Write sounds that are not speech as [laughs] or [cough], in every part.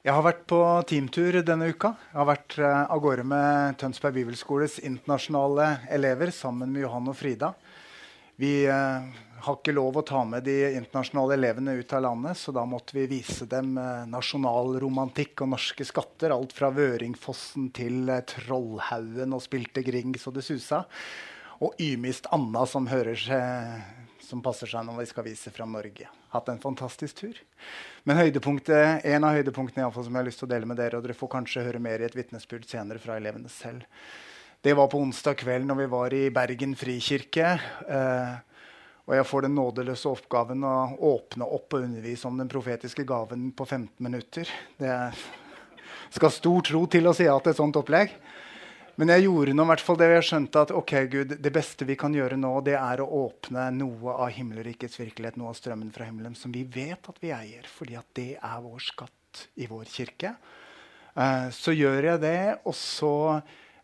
Jeg har vært på teamtur denne uka. Jeg har vært uh, av gårde med Tønsberg Bibelskoles internasjonale elever sammen med Johan og Frida. Vi uh, har ikke lov å ta med de internasjonale elevene ut av landet, så da måtte vi vise dem uh, nasjonalromantikk og norske skatter. Alt fra Vøringfossen til Trollhaugen og spilte Grieg så det susa. Og ymist Anna, som hører som passer seg når vi skal vise fram Norge. Hatt en fantastisk tur. Men en av høydepunktene fall, som jeg har lyst til å dele med dere, og dere får kanskje høre mer i et vitnesbyrd senere fra elevene selv, det var på onsdag kveld når vi var i Bergen frikirke. Eh, og jeg får den nådeløse oppgaven å åpne opp og undervise om den profetiske gaven på 15 minutter. Det skal stor tro til å si ja til et sånt opplegg. Men jeg gjorde nå hvert fall det jeg skjønte at ok, Gud, det beste vi kan gjøre nå, det er å åpne noe av himmelrikets virkelighet, noe av strømmen fra himmelen, som vi vet at vi eier, fordi at det er vår skatt i vår kirke. Uh, så gjør jeg det, og så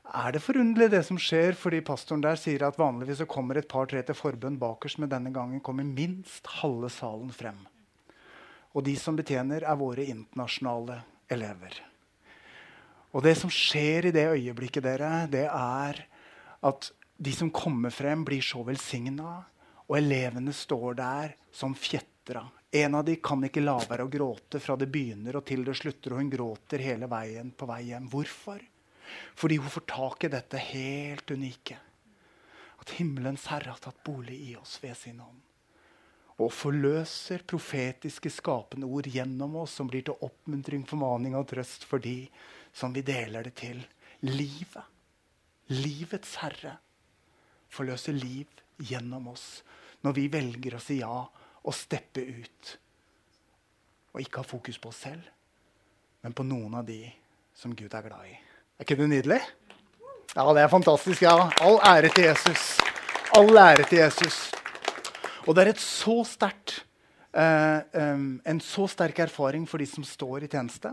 er det forunderlig, det som skjer, fordi pastoren der sier at vanligvis så kommer et par-tre til forbønn bakerst, men denne gangen kommer minst halve salen frem. Og de som betjener, er våre internasjonale elever. Og det som skjer i det øyeblikket, dere, det er at de som kommer frem, blir så velsigna. Og elevene står der som fjetra. En av de kan ikke la være å gråte fra det begynner og til det slutter. Og hun gråter hele veien på vei hjem. Hvorfor? Fordi hun får tak i dette helt unike. At himmelens herre har tatt bolig i oss ved sin hånd. Og forløser profetiske skapende ord gjennom oss, som blir til oppmuntring, formaning og trøst for de som vi deler det til. Livet. Livets herre forløser liv gjennom oss når vi velger å si ja og steppe ut. Og ikke ha fokus på oss selv, men på noen av de som Gud er glad i. Er ikke det nydelig? Ja, det er fantastisk. ja. All ære til Jesus. All ære til Jesus. Og det er et så sterkt, uh, um, en så sterk erfaring for de som står i tjeneste.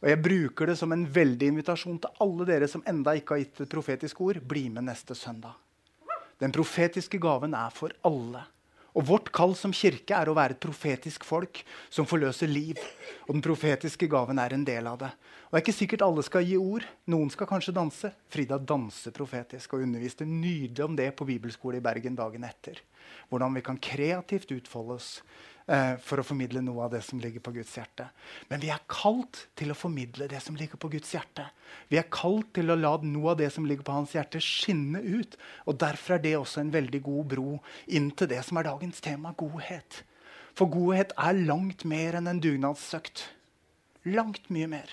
Og jeg bruker det som en veldig invitasjon til alle dere som enda ikke har gitt et profetisk ord. Bli med neste søndag. Den profetiske gaven er for alle. Og Vårt kall som kirke er å være et profetisk folk som forløser liv. Og den profetiske gaven er en del av det. Og Det er ikke sikkert alle skal gi ord. Noen skal kanskje danse. Frida danser profetisk og underviste nydelig om det på bibelskole i Bergen dagen etter. Hvordan vi kan kreativt utfolde oss eh, for å formidle noe av det som ligger på Guds hjerte. Men vi er kalt til å formidle det som ligger på Guds hjerte. Vi er kalt til å la noe av det som ligger på hans hjerte, skinne ut. Og Derfor er det også en veldig god bro inn til det som er dagens tema godhet. For godhet er langt mer enn en dugnadsøkt. Langt mye mer.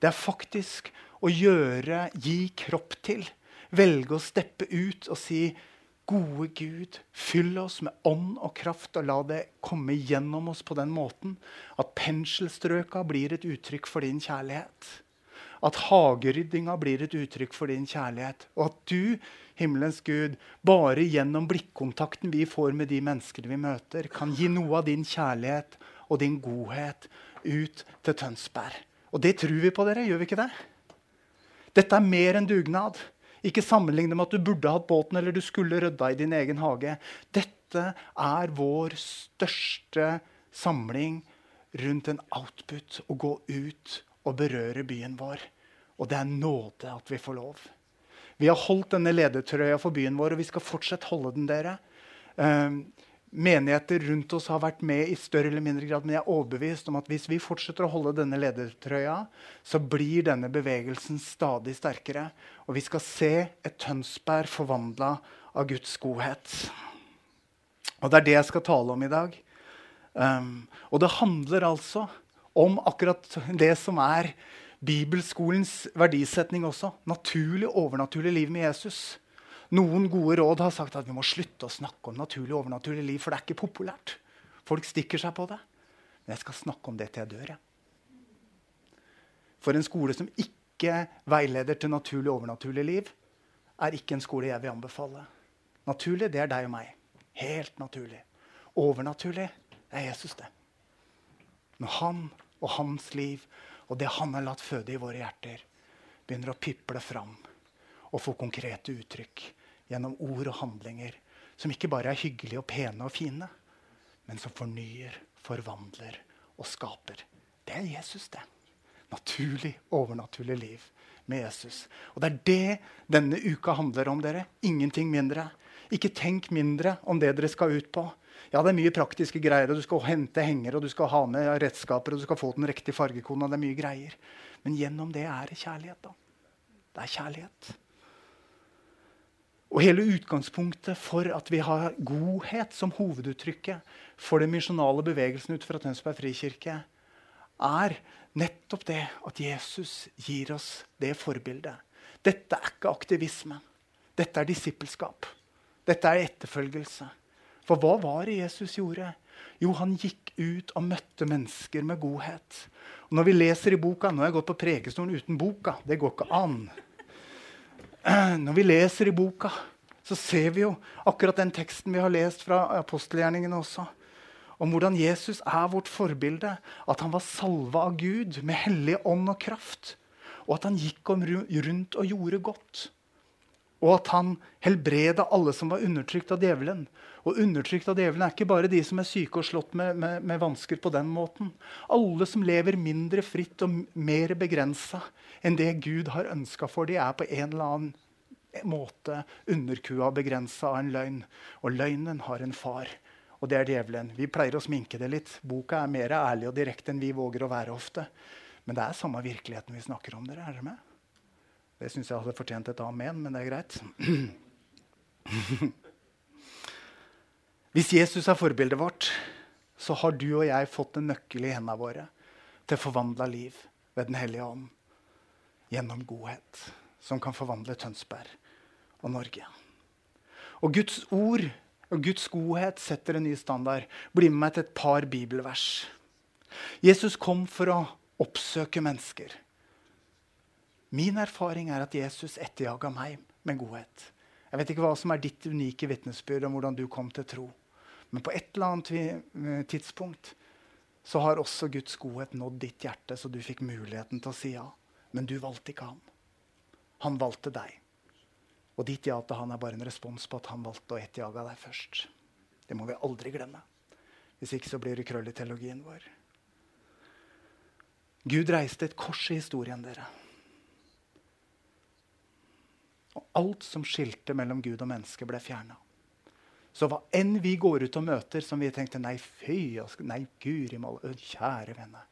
Det er faktisk å gjøre, gi kropp til. Velge å steppe ut og si Gode Gud, fyll oss med ånd og kraft, og la det komme gjennom oss på den måten at penselstrøka blir et uttrykk for din kjærlighet. At hageryddinga blir et uttrykk for din kjærlighet. Og at du, himmelens Gud, bare gjennom blikkontakten vi får med de menneskene vi møter, kan gi noe av din kjærlighet og din godhet ut til Tønsberg. Og det tror vi på dere, gjør vi ikke det? Dette er mer enn dugnad. Ikke sammenligne med at du burde hatt båten eller du skulle rydda i din egen hage. Dette er vår største samling rundt en output. Å gå ut og berøre byen vår. Og det er nåde at vi får lov. Vi har holdt denne ledertrøya for byen vår, og vi skal fortsatt holde den. dere. Menigheter rundt oss har vært med i større eller mindre grad. Men jeg er overbevist om at hvis vi fortsetter å holde denne ledertrøya, så blir denne bevegelsen stadig sterkere. Og vi skal se et Tønsberg forvandla av Guds godhet. Og det er det jeg skal tale om i dag. Um, og det handler altså om akkurat det som er bibelskolens verdisetning også. Naturlig, overnaturlig liv med Jesus. Noen gode råd har sagt at vi må slutte å snakke om naturlig og overnaturlig liv, for det er ikke populært. Folk stikker seg på det. Men jeg skal snakke om det til jeg dør. Jeg. For en skole som ikke veileder til naturlig og overnaturlig liv, er ikke en skole jeg vil anbefale. Naturlig, det er deg og meg. Helt naturlig. Overnaturlig, er Jesus, det. Når han og hans liv og det han har latt føde i våre hjerter, begynner å piple fram og få konkrete uttrykk gjennom ord og handlinger som ikke bare er hyggelige og pene og fine, men som fornyer, forvandler og skaper. Det er Jesus, det. naturlig, overnaturlig liv med Jesus. Og det er det denne uka handler om, dere. Ingenting mindre. Ikke tenk mindre om det dere skal ut på. Ja, det er mye praktiske greier, og du skal hente henger, og du skal ha med redskaper, og du skal få den riktige fargekona. Det er mye greier. Men gjennom det er det kjærlighet. da. Det er kjærlighet. Og hele utgangspunktet for at vi har godhet som hoveduttrykket for den misjonale bevegelsen ut fra Tønsberg frikirke, er nettopp det at Jesus gir oss det forbildet. Dette er ikke aktivisme. Dette er disippelskap. Dette er etterfølgelse. For hva var det Jesus gjorde? Jo, han gikk ut og møtte mennesker med godhet. Og når vi leser i boka Nå har jeg gått på prekestolen uten boka. Det går ikke an. [clears throat] Når vi leser i boka, så ser vi jo akkurat den teksten vi har lest fra apostelgjerningene også. Om hvordan Jesus er vårt forbilde. At han var salva av Gud med hellig ånd og kraft. Og at han gikk rundt og gjorde godt. Og at han helbreda alle som var undertrykt av djevelen. Og undertrykt av djevelen er ikke bare de som er syke og slått med, med, med vansker på den måten. Alle som lever mindre fritt og mer begrensa enn det Gud har ønska for, de er på en eller annen måte underkua og begrensa av en løgn. Og løgnen har en far, og det er djevelen. Vi pleier å sminke det litt. Boka er mer ærlig og direkte enn vi våger å være ofte. Men det er samme virkeligheten vi snakker om. dere, er dere med? Det syns jeg hadde fortjent et amen, men det er greit. [clears throat] Hvis Jesus er forbildet vårt, så har du og jeg fått en nøkkel i hendene våre til forvandla liv ved Den hellige ånd gjennom godhet, som kan forvandle Tønsberg og Norge. Og Guds ord og Guds godhet setter en ny standard. Bli med meg til et par bibelvers. Jesus kom for å oppsøke mennesker. Min erfaring er at Jesus etterjaga meg med godhet. Jeg vet ikke hva som er ditt unike vitnesbyrd om hvordan du kom til tro. Men på et eller annet eh, tidspunkt så har også Guds godhet nådd ditt hjerte, så du fikk muligheten til å si ja. Men du valgte ikke han. Han valgte deg. Og ditt ja til han er bare en respons på at han valgte å etterjage deg først. Det må vi aldri glemme. Hvis ikke så blir det krøll i teologien vår. Gud reiste et kors i historien, dere. Og alt som skilte mellom Gud og menneske, ble fjerna. Så hva enn vi går ut og møter som vi tenkte Nei, fy, nei, guri malla, kjære venne.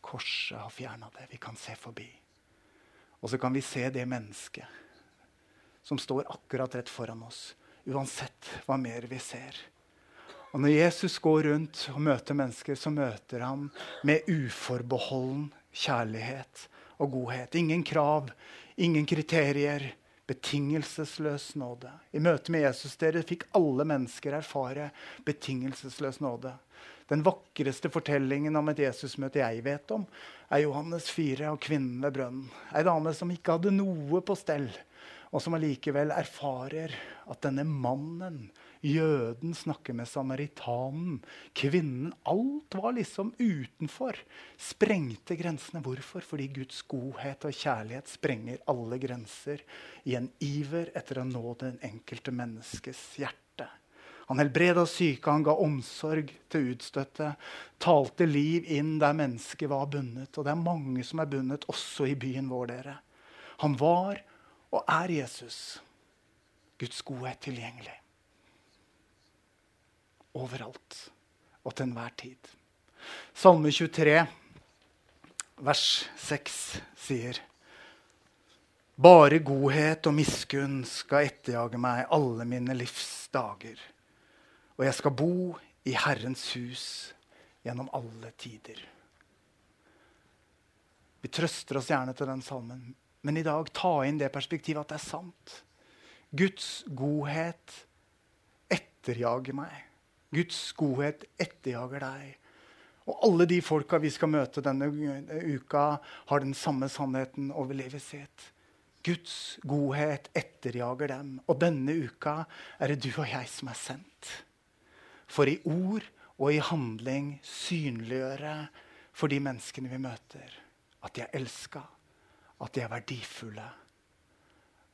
Korset har fjerna det. Vi kan se forbi. Og så kan vi se det mennesket som står akkurat rett foran oss. Uansett hva mer vi ser. Og når Jesus går rundt og møter mennesker, så møter han med uforbeholden kjærlighet og godhet. Ingen krav, ingen kriterier betingelsesløs nåde. I møte med Jesus dere fikk alle mennesker erfare betingelsesløs nåde. Den vakreste fortellingen om et Jesusmøte jeg vet om, er Johannes 4 og kvinnen ved brønnen. Ei dame som ikke hadde noe på stell, og som allikevel erfarer at denne mannen Jøden snakker med samaritanen. Kvinnen. Alt var liksom utenfor. Sprengte grensene. Hvorfor? Fordi Guds godhet og kjærlighet sprenger alle grenser i en iver etter å nå den enkelte menneskes hjerte. Han helbreda syke, han ga omsorg til utstøtte. Talte liv inn der mennesket var bundet. Og det er mange som er bundet, også i byen vår, dere. Han var og er Jesus. Guds godhet tilgjengelig overalt og til enhver tid. Salme 23, vers 6 sier Bare godhet og miskunn skal etterjage meg alle mine livs dager. Og jeg skal bo i Herrens hus gjennom alle tider. Vi trøster oss gjerne til den salmen, men i dag ta inn det perspektivet at det er sant. Guds godhet etterjager meg. Guds godhet etterjager deg. Og alle de folka vi skal møte denne uka, har den samme sannheten over livet sitt. Guds godhet etterjager dem. Og denne uka er det du og jeg som er sendt. For i ord og i handling synliggjøre for de menneskene vi møter, at de er elska, at de er verdifulle,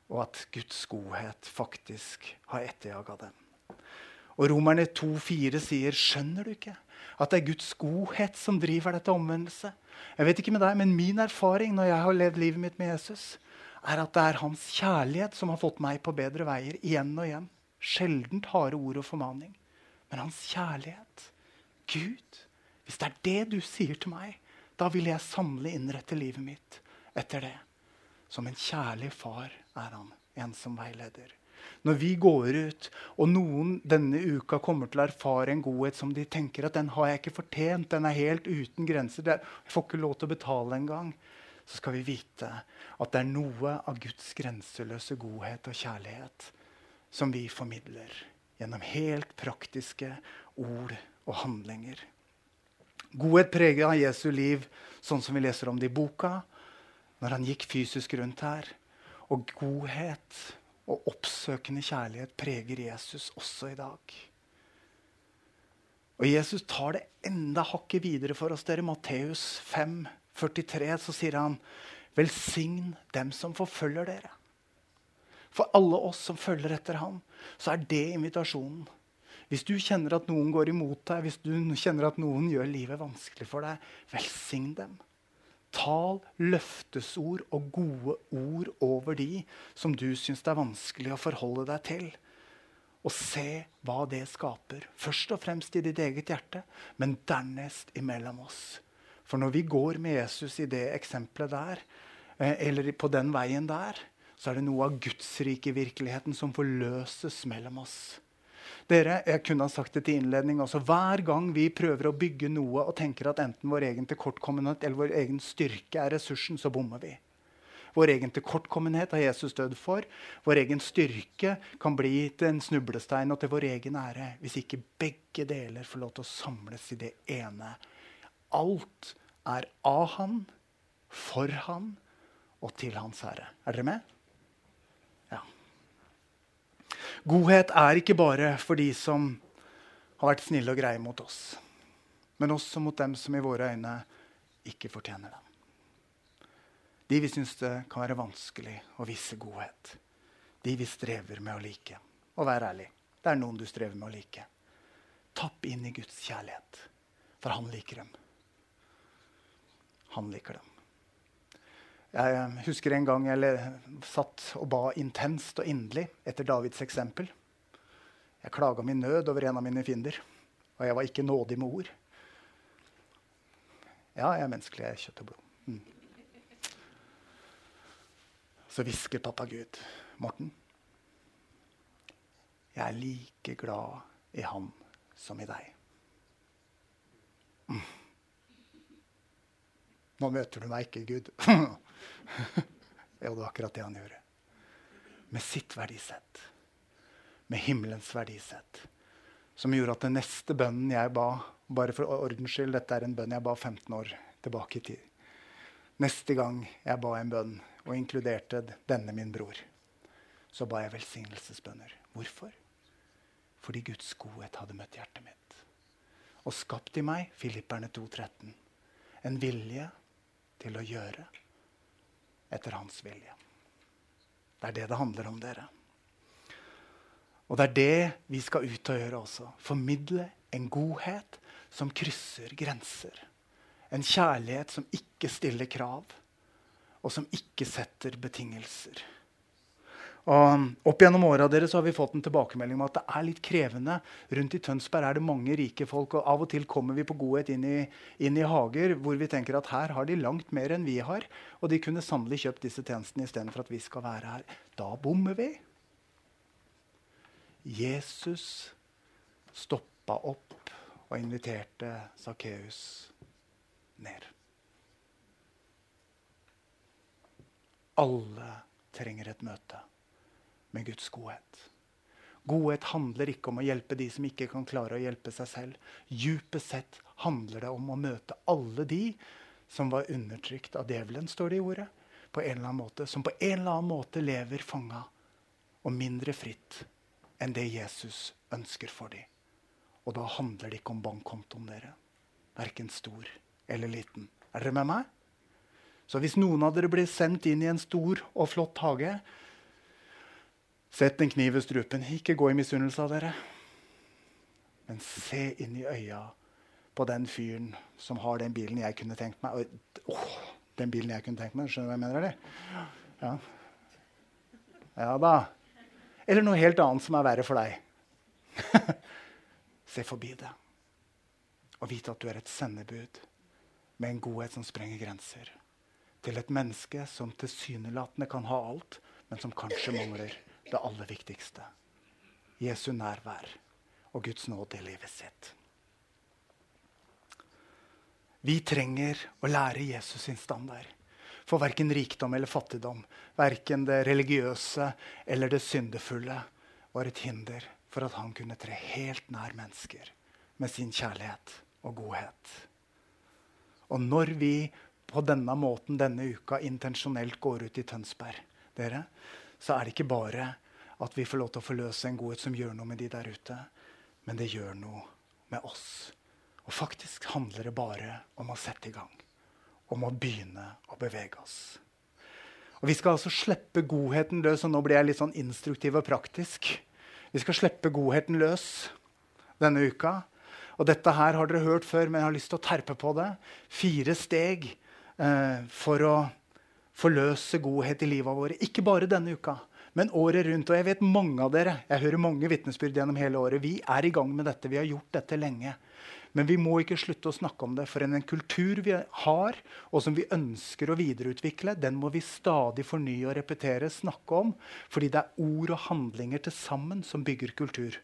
og at Guds godhet faktisk har etterjaga dem. Og Romerne 2,4 sier, 'Skjønner du ikke at det er Guds godhet som driver deg til omvendelse?' Jeg vet ikke med deg, men Min erfaring når jeg har levd livet mitt med Jesus, er at det er hans kjærlighet som har fått meg på bedre veier igjen og igjen. Sjeldent harde ord og formaning. Men hans kjærlighet. Gud, hvis det er det du sier til meg, da vil jeg samle innrette livet mitt etter det. Som en kjærlig far er han, en som veileder. Når vi går ut, og noen denne uka kommer til å erfare en godhet som de tenker at den har jeg ikke fortjent, den er helt uten grenser, jeg får ikke lov til å betale engang, så skal vi vite at det er noe av Guds grenseløse godhet og kjærlighet som vi formidler gjennom helt praktiske ord og handlinger. Godhet preger Jesu liv sånn som vi leser om det i boka, når han gikk fysisk rundt her. Og godhet og oppsøkende kjærlighet preger Jesus også i dag. Og Jesus tar det enda hakket videre for oss. dere. Matteus 5, 43, så sier han, 'Velsign dem som forfølger dere'. For alle oss som følger etter ham, så er det invitasjonen. Hvis du kjenner at noen går imot deg, hvis du kjenner at noen gjør livet vanskelig for deg, velsign dem. Tal løftesord og gode ord over de som du syns det er vanskelig å forholde deg til. Og se hva det skaper. Først og fremst i ditt eget hjerte, men dernest imellom oss. For når vi går med Jesus i det eksempelet der, eh, eller på den veien der, så er det noe av Guds rike virkeligheten som forløses mellom oss. Dere, jeg kunne ha sagt det til innledning også. Hver gang vi prøver å bygge noe og tenker at enten vår egen tilkortkommenhet eller vår egen styrke er ressursen, så bommer vi. Vår egen tilkortkommenhet har Jesus dødd for. Vår egen styrke kan bli til en snublestein og til vår egen ære hvis ikke begge deler får lov til å samles i det ene. Alt er av Han, for Han og til Hans ære. Er dere med? Godhet er ikke bare for de som har vært snille og greie mot oss, men også mot dem som i våre øyne ikke fortjener dem. De vi syns det kan være vanskelig å vise godhet. De vi strever med å like. Og vær ærlig, det er noen du strever med å like. Tapp inn i Guds kjærlighet, for han liker dem. Han liker dem. Jeg eh, husker en gang jeg satt og ba intenst og inderlig etter Davids eksempel. Jeg klaga min nød over en av mine fiender, og jeg var ikke nådig med ord. Ja, jeg er menneskelig. Jeg er kjøtt og blod. Mm. Så hvisker pappa Gud, Morten, jeg er like glad i han som i deg. Mm. Nå møter du meg ikke, Gud. [laughs] ja, det var akkurat det han gjorde. Med sitt verdisett. Med himmelens verdisett. Som gjorde at den neste bønnen jeg ba Bare for ordens skyld, dette er en bønn jeg ba 15 år tilbake i tid. Neste gang jeg ba en bønn og inkluderte denne min bror, så ba jeg velsignelsesbønner. Hvorfor? Fordi Guds godhet hadde møtt hjertet mitt. Og skapt i meg, Filipperne 2,13, en vilje til å gjøre etter hans vilje. Det er det det handler om, dere. Og det er det vi skal ut og gjøre også. Formidle en godhet som krysser grenser. En kjærlighet som ikke stiller krav, og som ikke setter betingelser. Og opp gjennom åra har vi fått en tilbakemelding om at det er litt krevende. Rundt i Tønsberg er det mange rike folk, og av og til kommer vi på godhet inn i, inn i hager hvor vi tenker at her har de langt mer enn vi har, og de kunne sannelig kjøpt disse tjenestene istedenfor at vi skal være her. Da bommer vi. Jesus stoppa opp og inviterte Sakkeus ned. Alle trenger et møte med Guds godhet. Godhet handler ikke om å hjelpe de som ikke kan klare å hjelpe seg selv. Djupest sett handler det om å møte alle de som var undertrykt av djevelen, står det i ordet, på en eller annen måte, som på en eller annen måte lever fanga og mindre fritt enn det Jesus ønsker for dem. Og da handler det ikke om bankkontoen dere. Verken stor eller liten. Er dere med meg? Så hvis noen av dere blir sendt inn i en stor og flott hage, Sett en kniv ved strupen. Ikke gå i misunnelse av dere. Men se inn i øya på den fyren som har den bilen jeg kunne tenkt meg. Oh, den bilen jeg kunne tenkt meg. Skjønner du hva jeg mener? eller? Ja. ja da. Eller noe helt annet som er verre for deg. [laughs] Se forbi det. Og vite at du er et sendebud med en godhet som sprenger grenser. Til et menneske som tilsynelatende kan ha alt, men som kanskje mangler det aller viktigste. Jesu nærvær og Guds nåde i livet sitt. Vi trenger å lære Jesus sin standard. For verken rikdom eller fattigdom, verken det religiøse eller det syndefulle, var et hinder for at han kunne tre helt nær mennesker med sin kjærlighet og godhet. Og når vi på denne måten denne uka intensjonelt går ut i Tønsberg, dere, så er det ikke bare at vi får lov til å forløse en godhet som gjør noe med de der ute, men det gjør noe med oss. Og faktisk handler det bare om å sette i gang. Om å begynne å bevege oss. Og Vi skal altså slippe godheten løs. og Nå blir jeg litt sånn instruktiv og praktisk. Vi skal slippe godheten løs denne uka. Og dette her har dere hørt før, men jeg har lyst til å terpe på det. Fire steg eh, for å forløse godhet i livet våre. Ikke bare denne uka, men året rundt. Og jeg vet mange av dere, jeg hører mange vitnesbyrd gjennom hele året. Vi er i gang med dette. Vi har gjort dette lenge. Men vi må ikke slutte å snakke om det. For en kultur vi har, og som vi ønsker å videreutvikle, den må vi stadig fornye og repetere, snakke om. Fordi det er ord og handlinger til sammen som bygger kultur.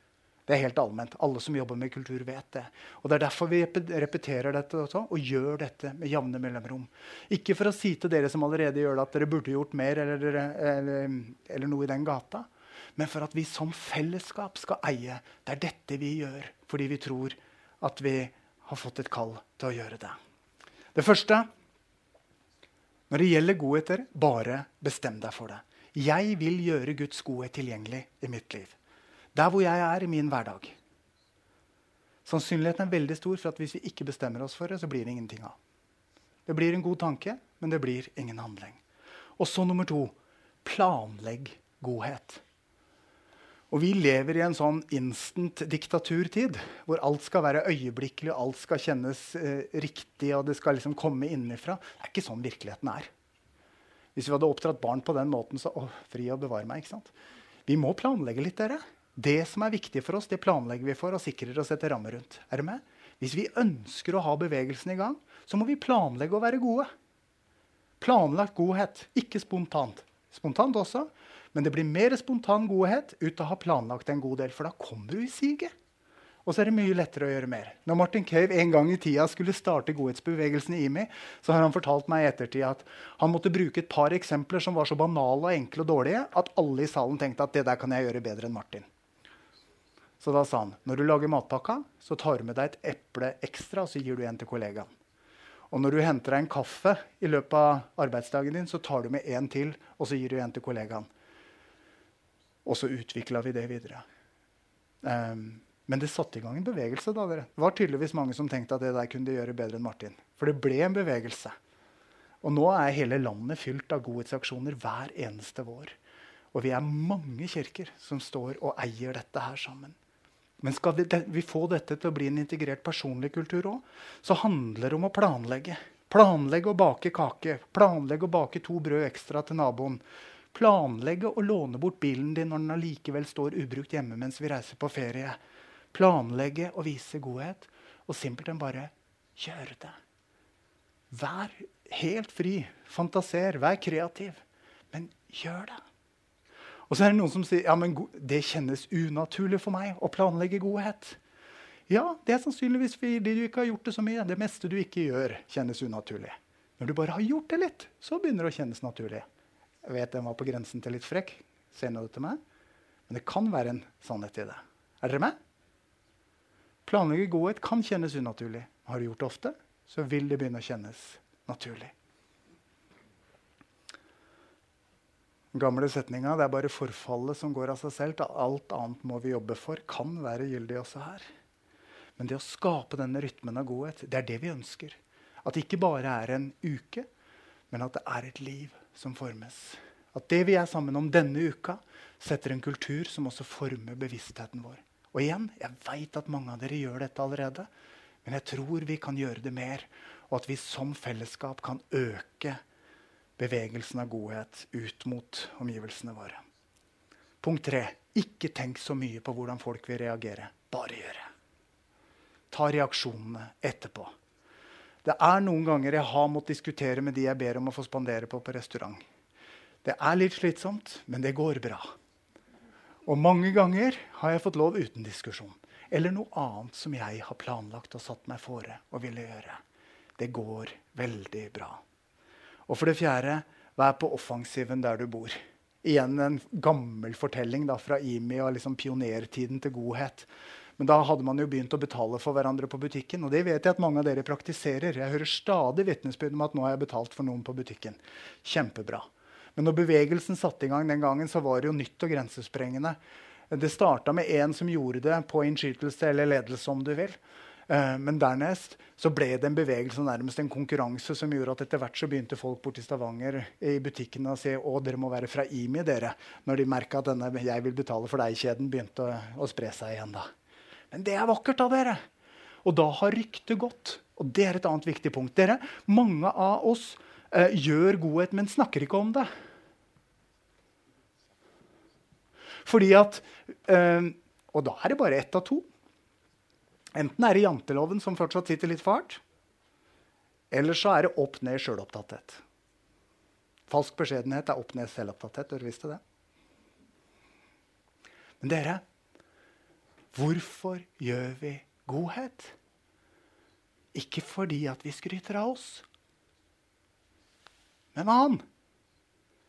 Det er helt allment. Alle som jobber med kultur, vet det. Og Det er derfor vi repeterer dette også, og gjør dette med jevne mellomrom. Ikke for å si til dere som allerede gjør det, at dere burde gjort mer, eller, eller, eller noe i den gata. Men for at vi som fellesskap skal eie. Det er dette vi gjør fordi vi tror at vi har fått et kall til å gjøre det. Det første når det gjelder godheter, bare bestem deg for det. Jeg vil gjøre Guds godhet tilgjengelig i mitt liv. Der hvor jeg er i min hverdag. Sannsynligheten er veldig stor for at hvis vi ikke bestemmer oss for det, så blir det ingenting av. Det blir en god tanke, men det blir ingen handling. Og så nummer to planlegg godhet. Og vi lever i en sånn instant diktaturtid, hvor alt skal være øyeblikkelig, og alt skal kjennes eh, riktig, og det skal liksom komme innenfra. Det er ikke sånn virkeligheten er. Hvis vi hadde oppdratt barn på den måten, så å, fri og bevare meg. ikke sant? Vi må planlegge litt, dere. Det som er viktig for oss, det planlegger vi for og sikrer og setter rammer rundt. Er du med? Hvis vi ønsker å ha bevegelsen i gang, så må vi planlegge å være gode. Planlagt godhet, ikke spontant. Spontant også, men det blir mer spontan godhet ut av å ha planlagt en god del, for da kommer du i siget. Og så er det mye lettere å gjøre mer. Når Martin Cave en gang i tida skulle starte godhetsbevegelsen i IMI, så har han fortalt meg i ettertid at han måtte bruke et par eksempler som var så banale og enkle og dårlige at alle i salen tenkte at det der kan jeg gjøre bedre enn Martin. Så da sa han når du lager matpakka, så tar du med deg et eple ekstra og så gir du en til kollegaen. Og når du henter deg en kaffe i løpet av arbeidsdagen din, så tar du med en til og så gir du en til kollegaen. Og så utvikla vi det videre. Um, men det satte i gang en bevegelse. da, dere. Det var tydeligvis mange som tenkte at det der kunne de gjøre bedre enn Martin. For det ble en bevegelse. Og nå er hele landet fylt av godhetsaksjoner hver eneste vår. Og vi er mange kirker som står og eier dette her sammen. Men skal vi, vi få dette til å bli en integrert personlig kultur òg, så handler det om å planlegge. Planlegge å bake kake. Planlegge å bake to brød ekstra til naboen Planlegge å låne bort bilen din når den allikevel står ubrukt hjemme mens vi reiser på ferie. Planlegge å vise godhet, og simpelthen bare gjøre det. Vær helt fri. Fantaser. Vær kreativ. Men gjør det. Og så er det noen som sier ja, men det kjennes unaturlig for meg å planlegge godhet. Ja, det er sannsynligvis fordi du ikke har gjort det så mye. Det meste du ikke gjør, kjennes unaturlig. Når du bare har gjort det litt, så begynner det å kjennes naturlig. Jeg vet den var på grensen til litt frekk. Ser det til meg? Men det kan være en sannhet i det. Er dere med? Planlegge godhet kan kjennes unaturlig. Har du gjort det ofte, så vil det begynne å kjennes naturlig. Gamle setninga 'det er bare forfallet som går av seg selv', alt annet må vi jobbe for, kan være gyldig også her. Men det å skape denne rytmen av godhet, det er det vi ønsker. At det ikke bare er en uke, men at det er et liv som formes. At det vi er sammen om denne uka, setter en kultur som også former bevisstheten vår. Og igjen, jeg veit at mange av dere gjør dette allerede. Men jeg tror vi kan gjøre det mer, og at vi som fellesskap kan øke bevegelsen av godhet ut mot omgivelsene våre. Punkt tre. Ikke tenk så mye på hvordan folk vil reagere. Bare gjør det. Ta reaksjonene etterpå. Det er noen ganger jeg har måttet diskutere med de jeg ber om å få spandere på på restaurant. Det er litt slitsomt, men det går bra. Og mange ganger har jeg fått lov uten diskusjon. Eller noe annet som jeg har planlagt og satt meg fore og ville gjøre. Det går veldig bra. Og for det fjerde, vær på offensiven der du bor. Igjen en gammel fortelling da, fra IMI og liksom pionertiden til godhet. Men da hadde man jo begynt å betale for hverandre på butikken. Og det vet jeg at mange av dere praktiserer. Jeg hører stadig vitnesbyrd om at nå har jeg betalt for noen på butikken. Kjempebra. Men når bevegelsen satte i gang den gangen, så var det jo nytt og grensesprengende. Det starta med én som gjorde det på innskytelse eller ledelse, om du vil. Eh, men dernest så ble det en bevegelse, nærmest en konkurranse, som gjorde at etter hvert så begynte folk borti Stavanger i butikkene å si å, dere må være fra IMI, dere. Når de merka at denne 'jeg vil betale for deg'-kjeden begynte å, å, spre seg igjen. da. Men det er vakkert av dere. Og da har ryktet gått. Og det er et annet viktig punkt. Dere, Mange av oss eh, gjør godhet, men snakker ikke om det. Fordi at eh, Og da er det bare ett av to. Enten er det janteloven som fortsatt sitter litt fart, eller så er det opp ned sjølopptatthet. Falsk beskjedenhet er opp ned selvopptatthet. Dere visste det? Men dere, hvorfor gjør vi godhet? Ikke fordi at vi skryter av oss, men av Han.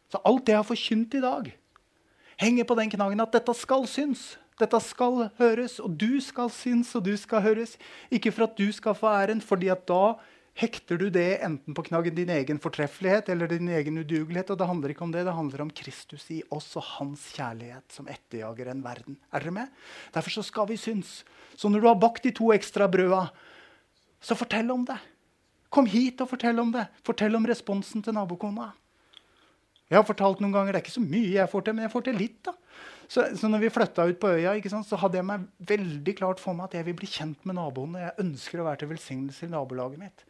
Så alt det jeg har forkynt i dag, henger på den knaggen at dette skal synes. Dette skal høres, og du skal synes, og du skal høres. Ikke for at du skal få æren, fordi at da hekter du det enten på knaggen din egen fortreffelighet eller din egen udugelighet. Og det handler ikke om det, det handler om Kristus i oss og hans kjærlighet som etterjager en verden. Er dere med? Derfor så skal vi synes. Så når du har bakt de to ekstra brøda, så fortell om det. Kom hit og fortell om det. Fortell om responsen til nabokona. Jeg har fortalt noen ganger, Det er ikke så mye jeg får til, men jeg får til litt. da. Så, så når vi flytta ut på øya, sant, så hadde jeg meg veldig klart for meg at jeg vil bli kjent med naboene. Jeg ønsker å være til velsignelse i nabolaget mitt.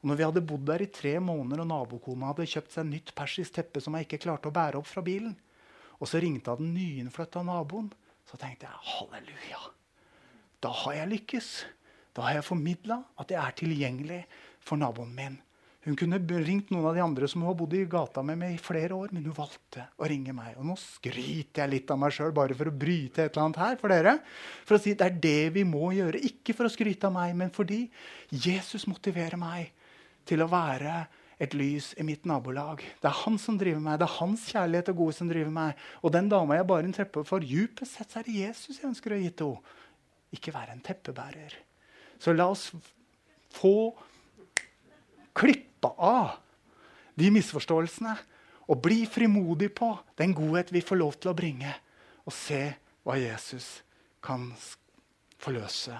Og når vi hadde bodd der i tre måneder, og nabokona hadde kjøpt seg nytt persisk teppe som jeg ikke klarte å bære opp fra bilen, og så ringte hun den nyinnflytta naboen, så tenkte jeg halleluja. Da har jeg lykkes. Da har jeg formidla at jeg er tilgjengelig for naboen min. Hun kunne ringt noen av de andre som hun har bodd i gata med, med i flere år, men hun valgte å ringe meg. Og nå skryter jeg litt av meg sjøl bare for å bryte et eller annet her for dere. For å si det er det vi må gjøre. Ikke for å skryte av meg, men fordi Jesus motiverer meg til å være et lys i mitt nabolag. Det er han som driver meg. Det er hans kjærlighet og gode som driver meg. Og den dama jeg bare en teppe for, djupest sett er det Jesus jeg ønsker å gi til henne. Ikke være en teppebærer. Så la oss få klipp slappe av de misforståelsene og bli frimodig på den godhet vi får lov til å bringe, og se hva Jesus kan forløse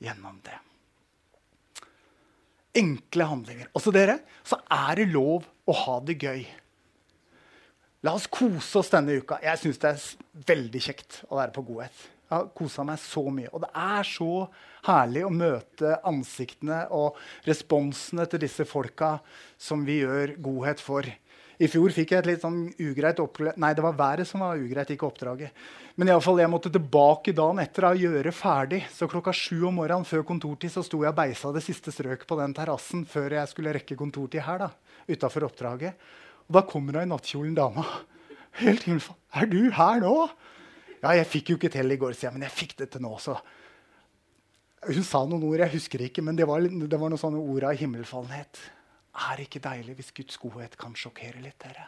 gjennom det. Enkle handlinger. Også dere, så er det lov å ha det gøy. La oss kose oss denne uka. Jeg syns det er veldig kjekt å være på godhet. Jeg har kosa meg så mye. Og det er så herlig å møte ansiktene og responsene til disse folka som vi gjør godhet for. I fjor fikk jeg et litt sånn ugreit oppdrag. Nei, det var været som var ugreit, ikke oppdraget. Men i alle fall, jeg måtte tilbake dagen etter å gjøre ferdig. Så klokka sju om morgenen før kontortid så sto jeg og beisa det siste strøket på den terrassen før jeg skulle rekke kontortid her da, utafor oppdraget. Og da kommer hun i nattkjolen dama. Helt himmelfall. Er du her nå? Ja, jeg fikk jo ikke til i går, sier jeg, men jeg fikk det til nå. også. Hun sa noen ord, jeg husker ikke, men det var, det var noen sånne ord av himmelfallenhet. Er det ikke deilig hvis Guds godhet kan sjokkere litt dere?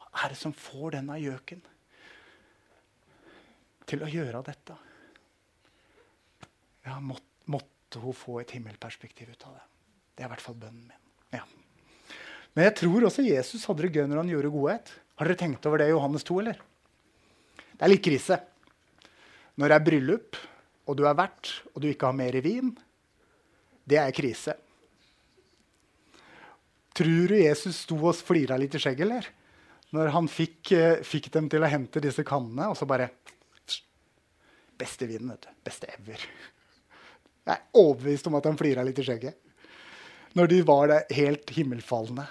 Hva er det som får denne gjøken til å gjøre dette? Ja, måtte, måtte hun få et himmelperspektiv ut av det. Det er i hvert fall bønnen min. Ja. Men jeg tror også Jesus hadde det gøy når han gjorde godhet. Har dere tenkt over det i Johannes 2? eller? Det er litt krise. Når det er bryllup, og du er vert, og du ikke har mer vin, det er krise. Tror du Jesus sto og flira litt i skjegget, eller? Når han fikk, eh, fikk, dem til å hente disse kannene, og så bare Beste vinen, vet du. Beste ever. Jeg er overbevist om at han flira litt i skjegget. Når de var der helt himmelfalne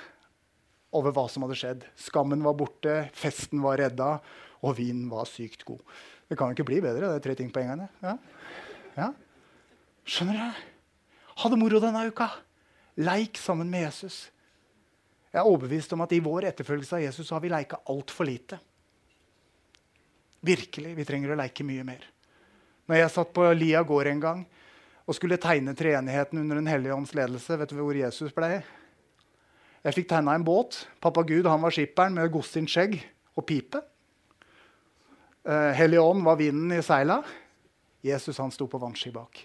over hva som hadde skjedd. Skammen var borte, festen var redda, og vinen var sykt god. Det kan jo ikke bli bedre. Det er tre ting på en gang. Ja? Ja? Skjønner dere? Ha det moro denne uka. Leik sammen med Jesus. Jeg er overbevist om at i vår etterfølgelse av Jesus har vi leika altfor lite. Virkelig. Vi trenger å leike mye mer. Når jeg satt på Lia gård en gang og skulle tegne treenigheten under Den hellige ånds ledelse, vet du hvor Jesus ble? Jeg fikk tegna en båt. Pappa Gud han var skipperen med godstint skjegg og pipe. Uh, Hellige ånd var vinden i seila. Jesus han sto på vannski bak.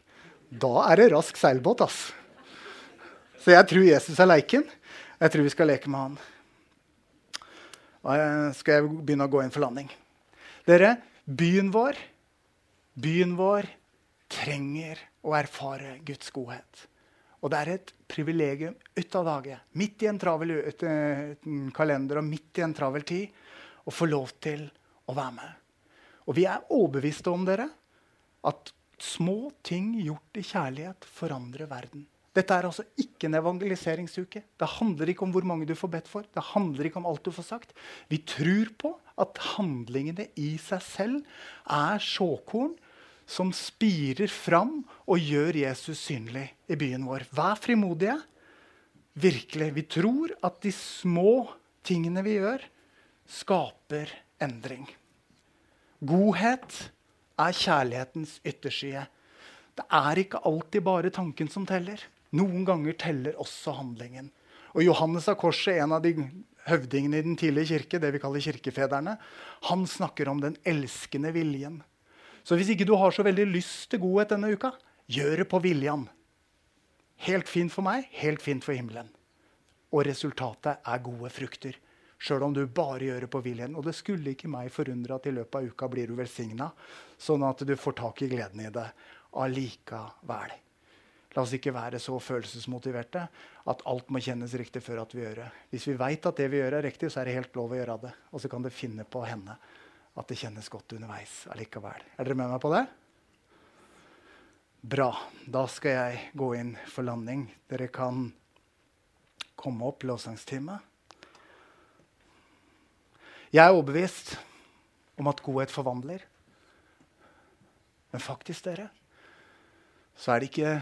Da er det rask seilbåt, ass. Så jeg tror Jesus er leiken. Jeg tror vi skal leke med han. Og skal jeg begynne å gå inn for landing. Dere, byen vår, byen vår trenger å erfare Guds godhet. Og det er et privilegium ut av dage, midt i en travel kalender og midt i en travel tid, å få lov til å være med. Og vi er overbeviste om dere, at små ting gjort i kjærlighet forandrer verden. Dette er altså ikke en evangeliseringsuke. Det handler ikke om hvor mange du får bedt for. Det handler ikke om alt du får sagt. Vi tror på at handlingene i seg selv er såkorn som spirer fram og gjør Jesus synlig i byen vår. Vær frimodige. Virkelig. Vi tror at de små tingene vi gjør, skaper endring. Godhet er kjærlighetens ytterside. Det er ikke alltid bare tanken som teller. Noen ganger teller også handlingen. Og Johannes av Korset, en av de høvdingene i den tidlige kirke, det vi kaller kirkefedrene, han snakker om den elskende viljen. Så hvis ikke du har så veldig lyst til godhet denne uka, gjør det på viljen. Helt fint for meg, helt fint for himmelen. Og resultatet er gode frukter. Sjøl om du bare gjør det på viljen. Og det skulle ikke meg forundre at i løpet av uka blir du velsigna, sånn at du får tak i gleden i det allikevel. La oss ikke være så følelsesmotiverte at alt må kjennes riktig før at vi gjør det. Hvis vi veit at det vi gjør, er riktig, så er det helt lov å gjøre det. Og så kan det finne på å hende at det kjennes godt underveis allikevel. Er dere med meg på det? Bra. Da skal jeg gå inn for landing. Dere kan komme opp lovsangstime. Jeg er overbevist om at godhet forvandler. Men faktisk, dere, så er det ikke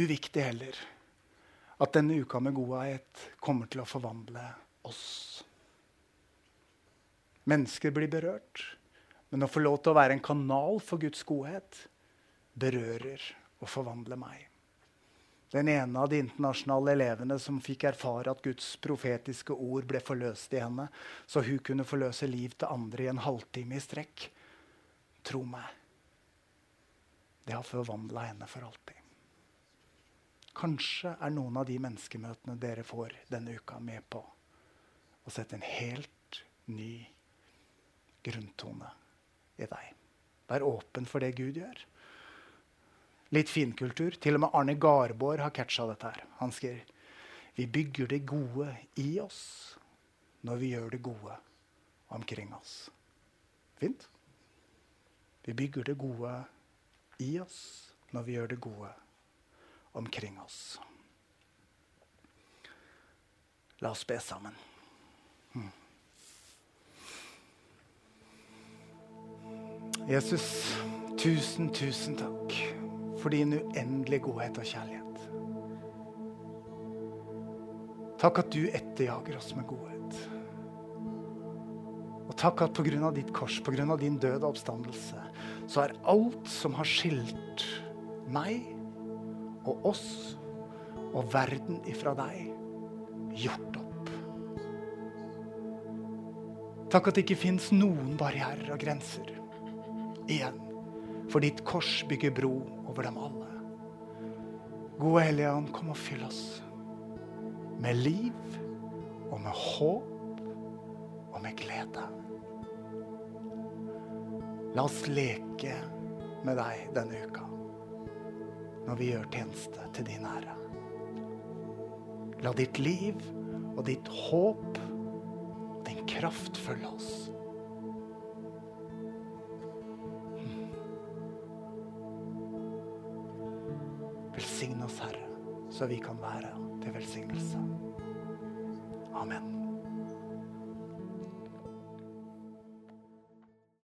uviktig heller at denne uka med godhet kommer til å forvandle oss. Mennesker blir berørt, men å få lov til å være en kanal for Guds godhet berører og forvandler meg. Den ene av de internasjonale elevene som fikk erfare at Guds profetiske ord ble forløst i henne, så hun kunne forløse liv til andre i en halvtime i strekk. Tro meg, det har forvandla henne for alltid. Kanskje er noen av de menneskemøtene dere får denne uka, med på å sette en helt ny grunntone i deg. Vær åpen for det Gud gjør. Litt finkultur. Til og med Arne Garborg har catcha dette. her. Han skriver vi bygger det gode i oss når vi gjør det gode omkring oss. Fint? Vi bygger det gode i oss når vi gjør det gode omkring oss. La oss be sammen. Hmm. Jesus, tusen, tusen takk for din uendelige godhet og kjærlighet. Takk at du etterjager oss med godhet. Og takk at pga. ditt kors, pga. din død og oppstandelse, så er alt som har skilt meg og oss og verden ifra deg gjort opp. Takk at det ikke fins noen barrierer og grenser igjen. For ditt kors bygger bro over dem alle. Gode Hellige Ånd, kom og fyll oss med liv og med håp og med glede. La oss leke med deg denne uka når vi gjør tjeneste til din ære. La ditt liv og ditt håp og din kraft følge oss. Så vi kan være til velsignelse. Amen.